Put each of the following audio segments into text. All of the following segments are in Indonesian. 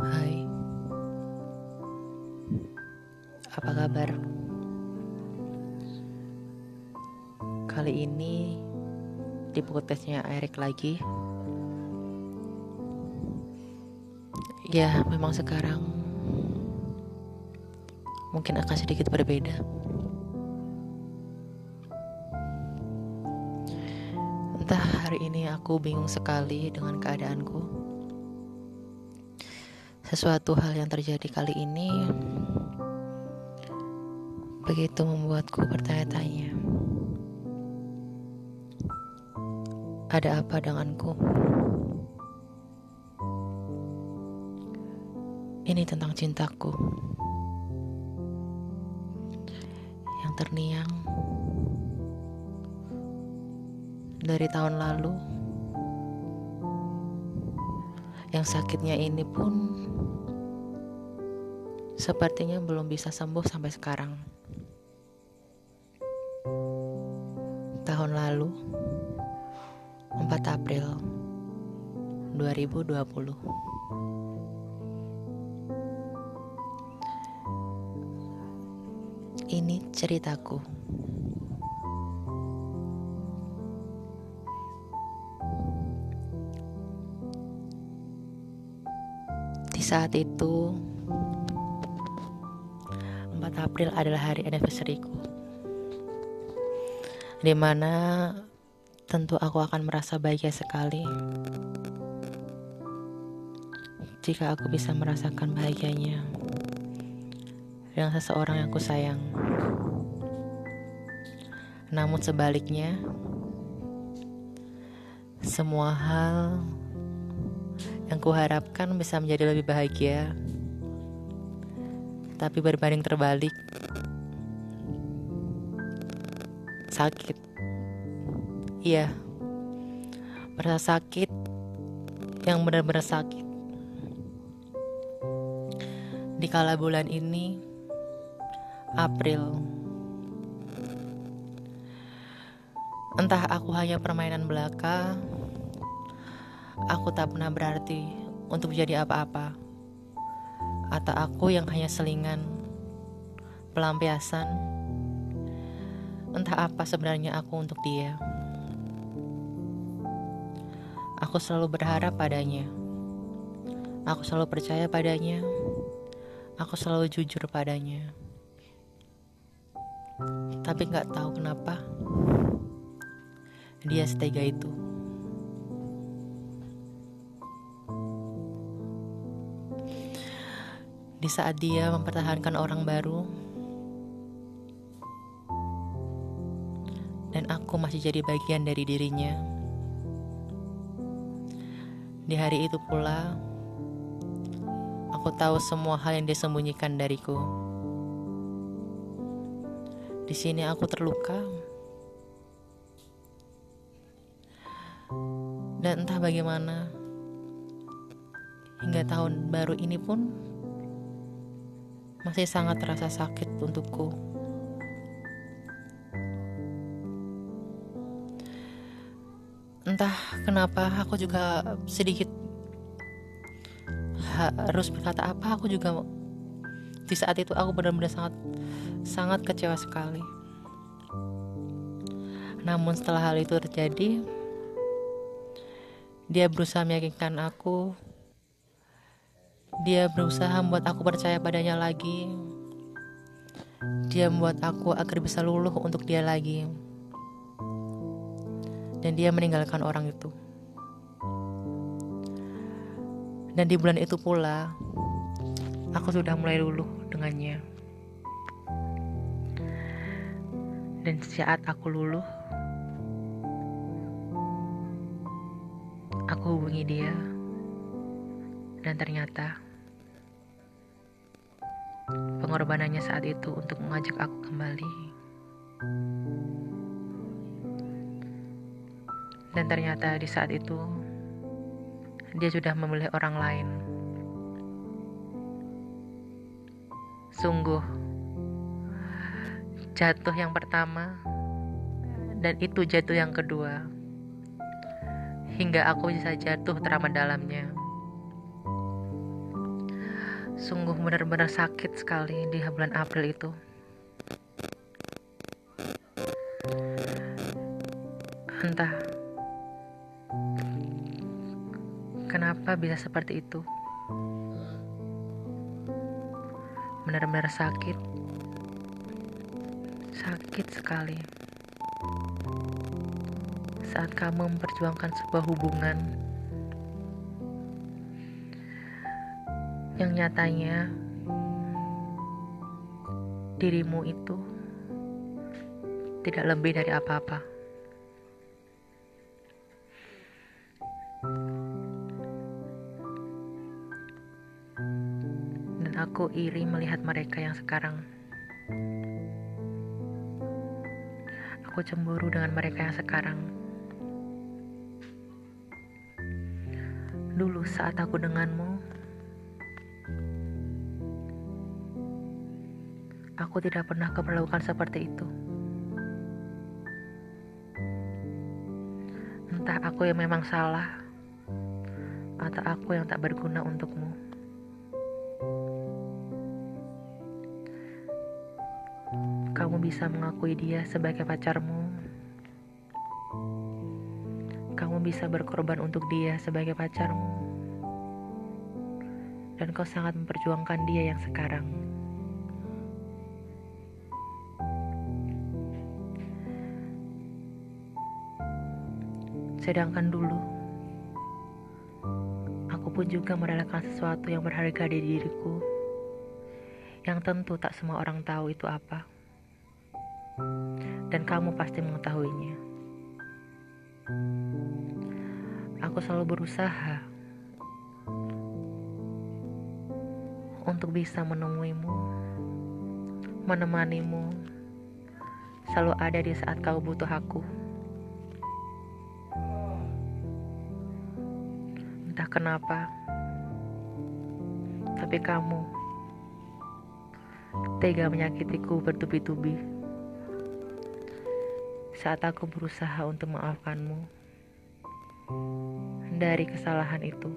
Hai, apa kabar? Kali ini di podcastnya Erik lagi. Ya, memang sekarang mungkin akan sedikit berbeda. Entah hari ini aku bingung sekali dengan keadaanku. Sesuatu hal yang terjadi kali ini begitu membuatku bertanya-tanya. Ada apa denganku? Ini tentang cintaku yang terniang dari tahun lalu. Yang sakitnya ini pun sepertinya belum bisa sembuh sampai sekarang. Tahun lalu, 4 April 2020. Ini ceritaku. Di saat itu 4 April adalah hari anniversary-ku. Di mana tentu aku akan merasa bahagia sekali jika aku bisa merasakan bahagianya dengan seseorang yang aku sayang. Namun sebaliknya, semua hal yang kuharapkan bisa menjadi lebih bahagia, tapi berbanding terbalik, sakit. Iya, merasa sakit yang benar-benar sakit. Di kala bulan ini, April, entah aku hanya permainan belaka, aku tak pernah berarti untuk menjadi apa-apa, atau aku yang hanya selingan, pelampiasan, entah apa sebenarnya aku untuk dia. Aku selalu berharap padanya. Aku selalu percaya padanya. Aku selalu jujur padanya. Tapi nggak tahu kenapa dia setega itu. Di saat dia mempertahankan orang baru, aku masih jadi bagian dari dirinya. Di hari itu pula, aku tahu semua hal yang dia sembunyikan dariku. Di sini aku terluka. Dan entah bagaimana, hingga tahun baru ini pun masih sangat terasa sakit untukku. Entah kenapa aku juga sedikit harus berkata apa aku juga di saat itu aku benar-benar sangat sangat kecewa sekali. Namun setelah hal itu terjadi, dia berusaha meyakinkan aku. Dia berusaha membuat aku percaya padanya lagi. Dia membuat aku agar bisa luluh untuk dia lagi. Dan dia meninggalkan orang itu. Dan di bulan itu pula, aku sudah mulai luluh dengannya. Dan saat aku luluh, aku hubungi dia. Dan ternyata pengorbanannya saat itu untuk mengajak aku kembali. Dan ternyata di saat itu dia sudah memilih orang lain. Sungguh jatuh yang pertama dan itu jatuh yang kedua. Hingga aku bisa jatuh teramat dalamnya. Sungguh benar-benar sakit sekali di bulan April itu. Entah kenapa bisa seperti itu. Benar-benar sakit. Sakit sekali. Saat kamu memperjuangkan sebuah hubungan yang nyatanya dirimu itu tidak lebih dari apa-apa. Aku iri melihat mereka yang sekarang. Aku cemburu dengan mereka yang sekarang. Dulu saat aku denganmu, Aku tidak pernah keperlukan seperti itu. Entah aku yang memang salah, atau aku yang tak berguna untukmu. Kamu bisa mengakui dia sebagai pacarmu. Kamu bisa berkorban untuk dia sebagai pacarmu. Dan kau sangat memperjuangkan dia yang sekarang. Sedangkan dulu, aku pun juga merelakan sesuatu yang berharga di diriku, yang tentu tak semua orang tahu itu apa. Dan kamu pasti mengetahuinya. Aku selalu berusaha untuk bisa menemuimu, menemanimu, selalu ada di saat kau butuh aku. Entah kenapa, tapi kamu tega menyakitiku bertubi-tubi saat aku berusaha untuk memaafkanmu dari kesalahan itu.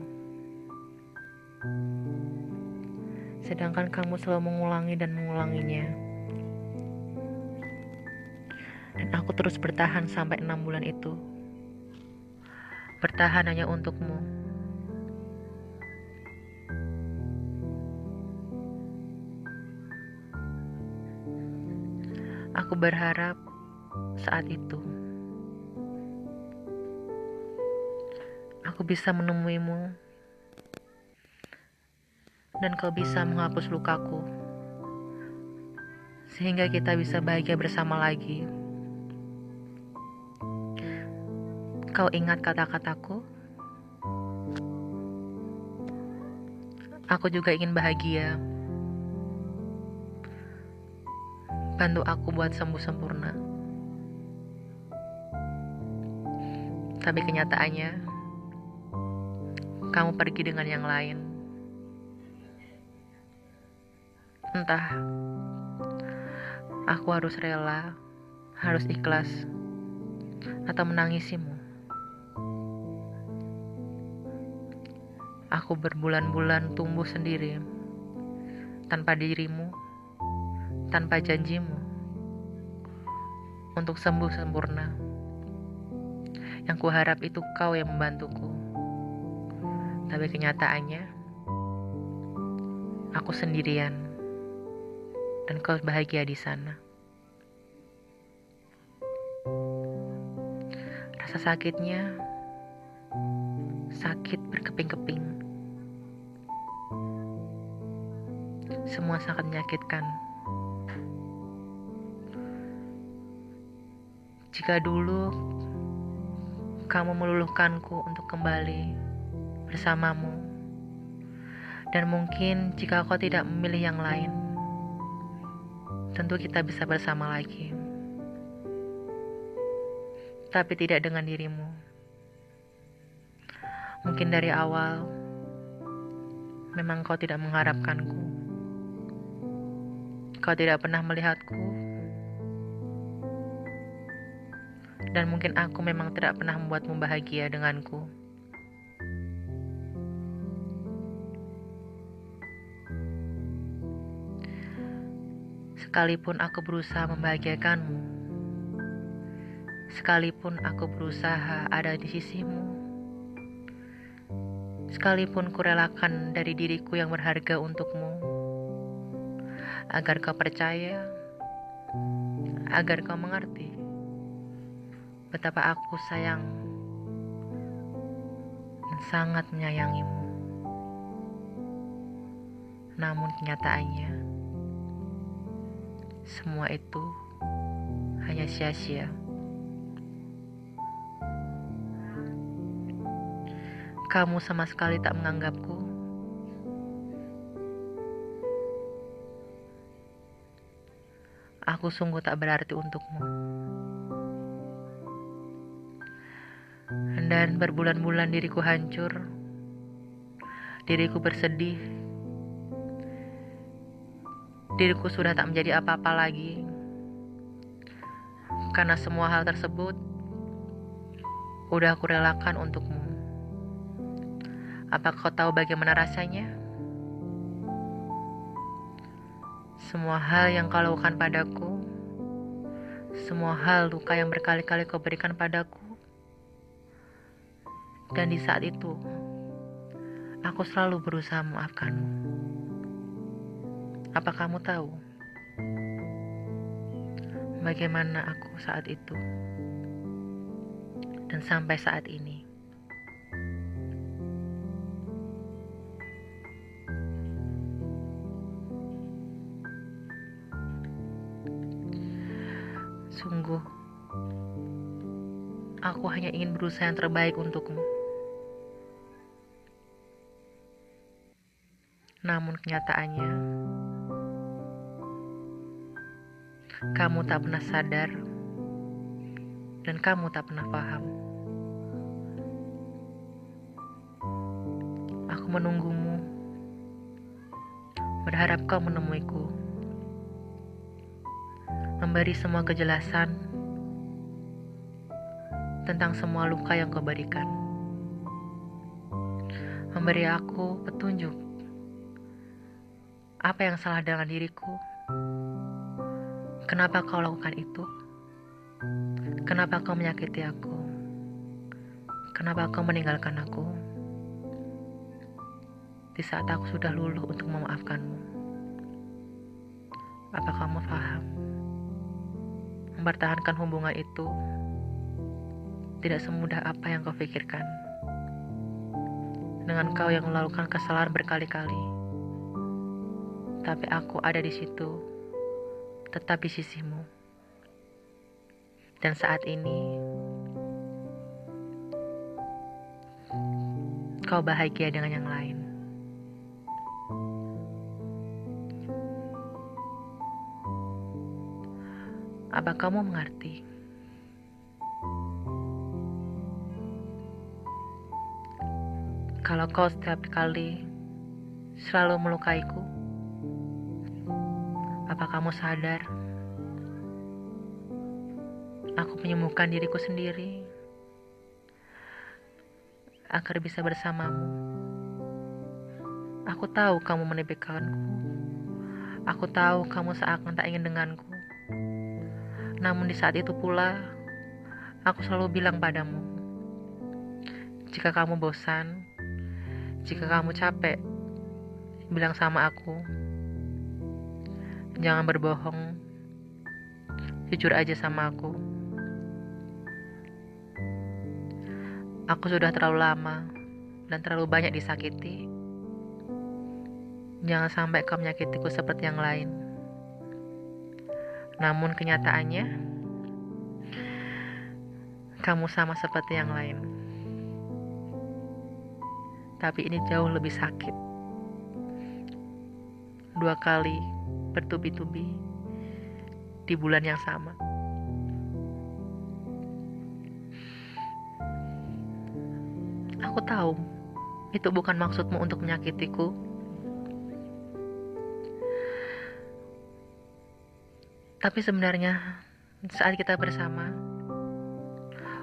Sedangkan kamu selalu mengulangi dan mengulanginya. Dan aku terus bertahan sampai enam bulan itu. Bertahan hanya untukmu. Aku berharap saat itu aku bisa menemuimu dan kau bisa menghapus lukaku sehingga kita bisa bahagia bersama lagi. Kau ingat kata-kataku? Aku juga ingin bahagia. Bantu aku buat sembuh sempurna. Tapi kenyataannya, kamu pergi dengan yang lain. Entah, aku harus rela, harus ikhlas, atau menangisimu. Aku berbulan-bulan tumbuh sendiri tanpa dirimu tanpa janjimu untuk sembuh sempurna. Yang kuharap itu kau yang membantuku. Tapi kenyataannya, aku sendirian dan kau bahagia di sana. Rasa sakitnya sakit berkeping-keping. Semua sangat menyakitkan. Jika dulu kamu meluluhkanku untuk kembali bersamamu, dan mungkin jika kau tidak memilih yang lain, tentu kita bisa bersama lagi. Tapi tidak dengan dirimu. Mungkin dari awal memang kau tidak mengharapkanku. Kau tidak pernah melihatku dan mungkin aku memang tidak pernah membuatmu bahagia denganku. Sekalipun aku berusaha membahagiakanmu, sekalipun aku berusaha ada di sisimu, sekalipun kurelakan dari diriku yang berharga untukmu, agar kau percaya, agar kau mengerti betapa aku sayang dan sangat menyayangimu. Namun kenyataannya, semua itu hanya sia-sia. Kamu sama sekali tak menganggapku. Aku sungguh tak berarti untukmu. Dan berbulan-bulan diriku hancur, diriku bersedih, diriku sudah tak menjadi apa-apa lagi. Karena semua hal tersebut udah aku relakan untukmu. Apa kau tahu bagaimana rasanya? Semua hal yang kau lakukan padaku, semua hal luka yang berkali-kali kau berikan padaku, dan di saat itu, aku selalu berusaha memaafkanmu. Apa kamu tahu bagaimana aku saat itu dan sampai saat ini? Sungguh, aku hanya ingin berusaha yang terbaik untukmu. Namun kenyataannya, Kamu tak pernah sadar, dan kamu tak pernah paham. Aku menunggumu, berharap kau menemuiku, memberi semua kejelasan tentang semua luka yang kau berikan, memberi aku petunjuk apa yang salah dengan diriku Kenapa kau lakukan itu? Kenapa kau menyakiti aku? Kenapa kau meninggalkan aku? Di saat aku sudah luluh untuk memaafkanmu. Apa kamu paham? Mempertahankan hubungan itu tidak semudah apa yang kau pikirkan. Dengan kau yang melakukan kesalahan berkali-kali. Tapi aku ada di situ tetap di sisimu. Dan saat ini, kau bahagia dengan yang lain. Apa kamu mengerti? Kalau kau setiap kali selalu melukaiku, apa kamu sadar? Aku menyembuhkan diriku sendiri agar bisa bersamamu. Aku tahu kamu menebekkanku. Aku tahu kamu seakan tak ingin denganku. Namun di saat itu pula, aku selalu bilang padamu, jika kamu bosan, jika kamu capek, bilang sama aku, Jangan berbohong. Jujur aja sama aku. Aku sudah terlalu lama dan terlalu banyak disakiti. Jangan sampai kau menyakitiku seperti yang lain. Namun kenyataannya, kamu sama seperti yang lain. Tapi ini jauh lebih sakit. Dua kali bertubi-tubi di bulan yang sama. Aku tahu itu bukan maksudmu untuk menyakitiku. Tapi sebenarnya saat kita bersama,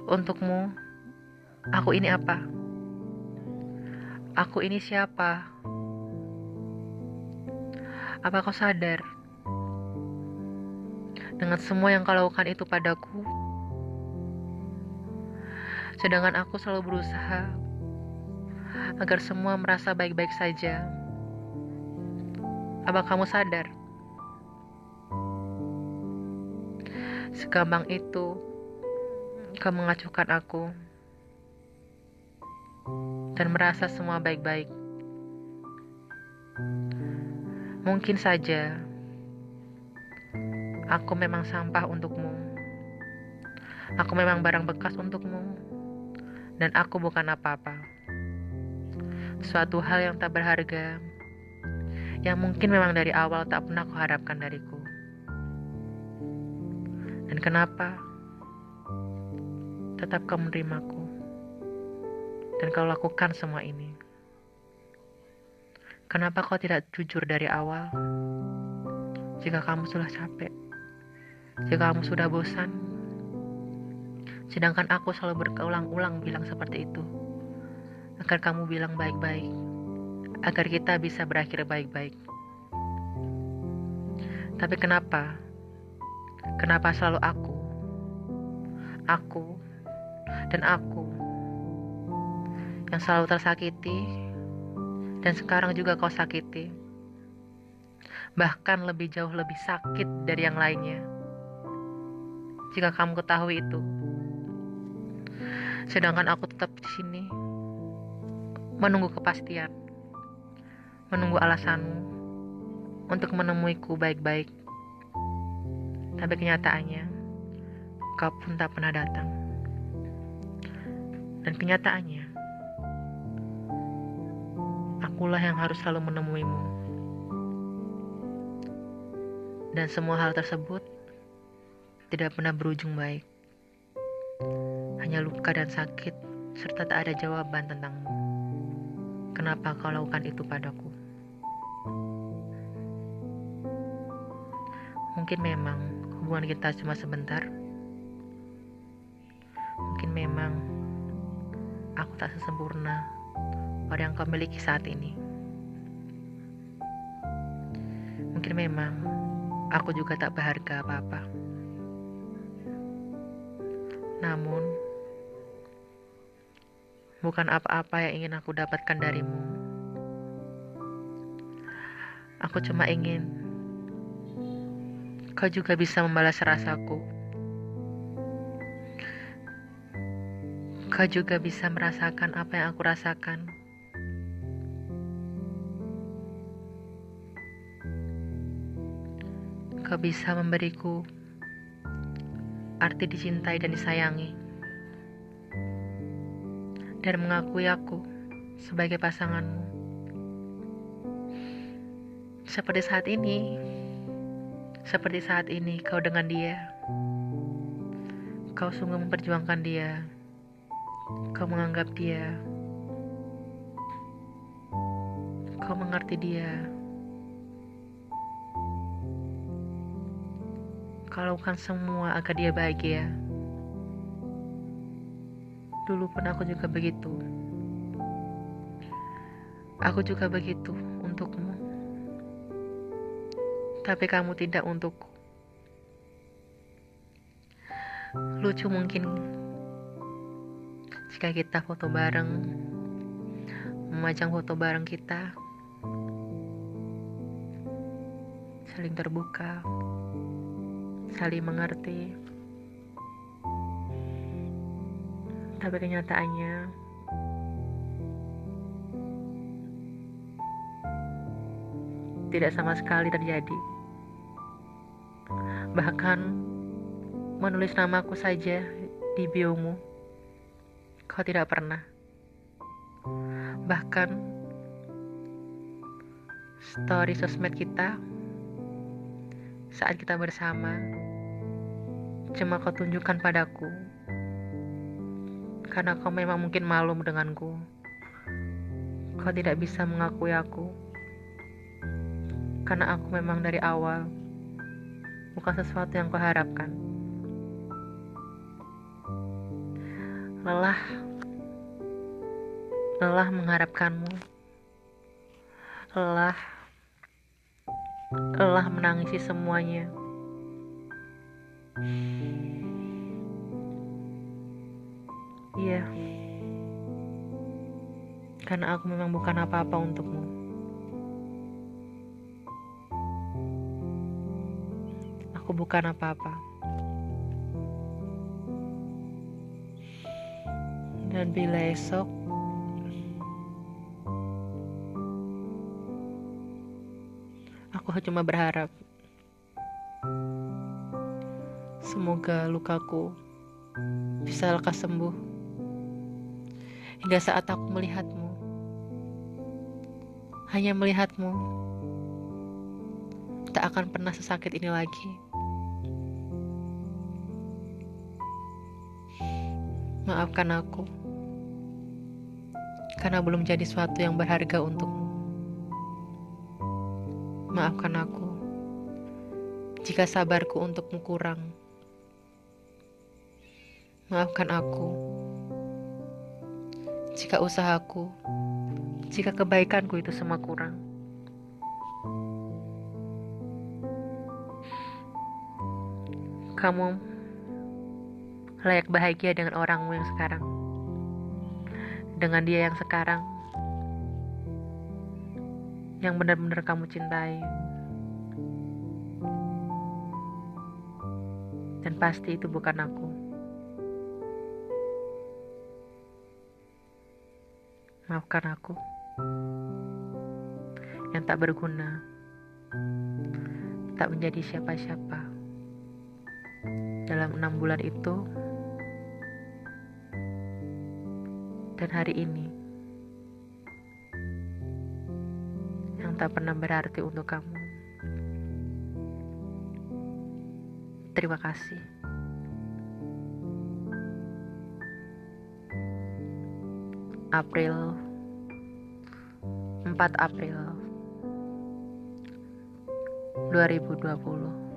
untukmu, aku ini apa? Aku ini siapa? Apa kau sadar dengan semua yang kau lakukan itu padaku. Sedangkan aku selalu berusaha agar semua merasa baik-baik saja. Apa kamu sadar? Segampang itu kau mengacuhkan aku dan merasa semua baik-baik. Mungkin saja aku memang sampah untukmu. Aku memang barang bekas untukmu, dan aku bukan apa-apa. Suatu hal yang tak berharga, yang mungkin memang dari awal tak pernah kuharapkan dariku. Dan kenapa? Tetap kau menerimaku, dan kau lakukan semua ini. Kenapa kau tidak jujur dari awal? Jika kamu sudah capek, jika kamu sudah bosan, sedangkan aku selalu berulang-ulang bilang seperti itu, agar kamu bilang baik-baik, agar kita bisa berakhir baik-baik. Tapi kenapa? Kenapa selalu aku? Aku dan aku yang selalu tersakiti dan sekarang juga kau sakiti. Bahkan lebih jauh lebih sakit dari yang lainnya. Jika kamu ketahui itu. Sedangkan aku tetap di sini menunggu kepastian. Menunggu alasanmu untuk menemuiku baik-baik. Tapi kenyataannya, kau pun tak pernah datang. Dan kenyataannya, akulah yang harus selalu menemuimu. Dan semua hal tersebut tidak pernah berujung baik. Hanya luka dan sakit, serta tak ada jawaban tentangmu. Kenapa kau lakukan itu padaku? Mungkin memang hubungan kita cuma sebentar. Mungkin memang aku tak sesempurna pada yang kau miliki saat ini. Mungkin memang aku juga tak berharga apa-apa. Namun, bukan apa-apa yang ingin aku dapatkan darimu. Aku cuma ingin kau juga bisa membalas rasaku. Kau juga bisa merasakan apa yang aku rasakan. Kau bisa memberiku arti dicintai dan disayangi, dan mengakui aku sebagai pasanganmu. Seperti saat ini, seperti saat ini kau dengan dia, kau sungguh memperjuangkan dia, kau menganggap dia, kau mengerti dia. Kau lakukan semua agar dia bahagia. Dulu pun aku juga begitu. Aku juga begitu untukmu. Tapi kamu tidak untukku. Lucu mungkin jika kita foto bareng, memajang foto bareng kita, saling terbuka saling mengerti. Tapi kenyataannya tidak sama sekali terjadi. Bahkan menulis namaku saja di biomu, kau tidak pernah. Bahkan story sosmed kita saat kita bersama. Cuma kau tunjukkan padaku. Karena kau memang mungkin malu denganku. Kau tidak bisa mengakui aku. Karena aku memang dari awal bukan sesuatu yang kau harapkan. Lelah. Lelah mengharapkanmu. Lelah lelah menangisi semuanya Iya, karena aku memang bukan apa-apa untukmu. Aku bukan apa-apa. Dan bila esok aku cuma berharap semoga lukaku bisa lekas sembuh hingga saat aku melihatmu hanya melihatmu tak akan pernah sesakit ini lagi maafkan aku karena belum jadi sesuatu yang berharga untukmu. Maafkan aku jika sabarku untukmu kurang. Maafkan aku jika usahaku, jika kebaikanku itu semua kurang. Kamu layak bahagia dengan orangmu yang sekarang dengan dia yang sekarang yang benar-benar kamu cintai. Dan pasti itu bukan aku. Maafkan aku. Yang tak berguna. Tak menjadi siapa-siapa. Dalam enam bulan itu. Dan hari ini tak pernah berarti untuk kamu. Terima kasih. April 4 April 2020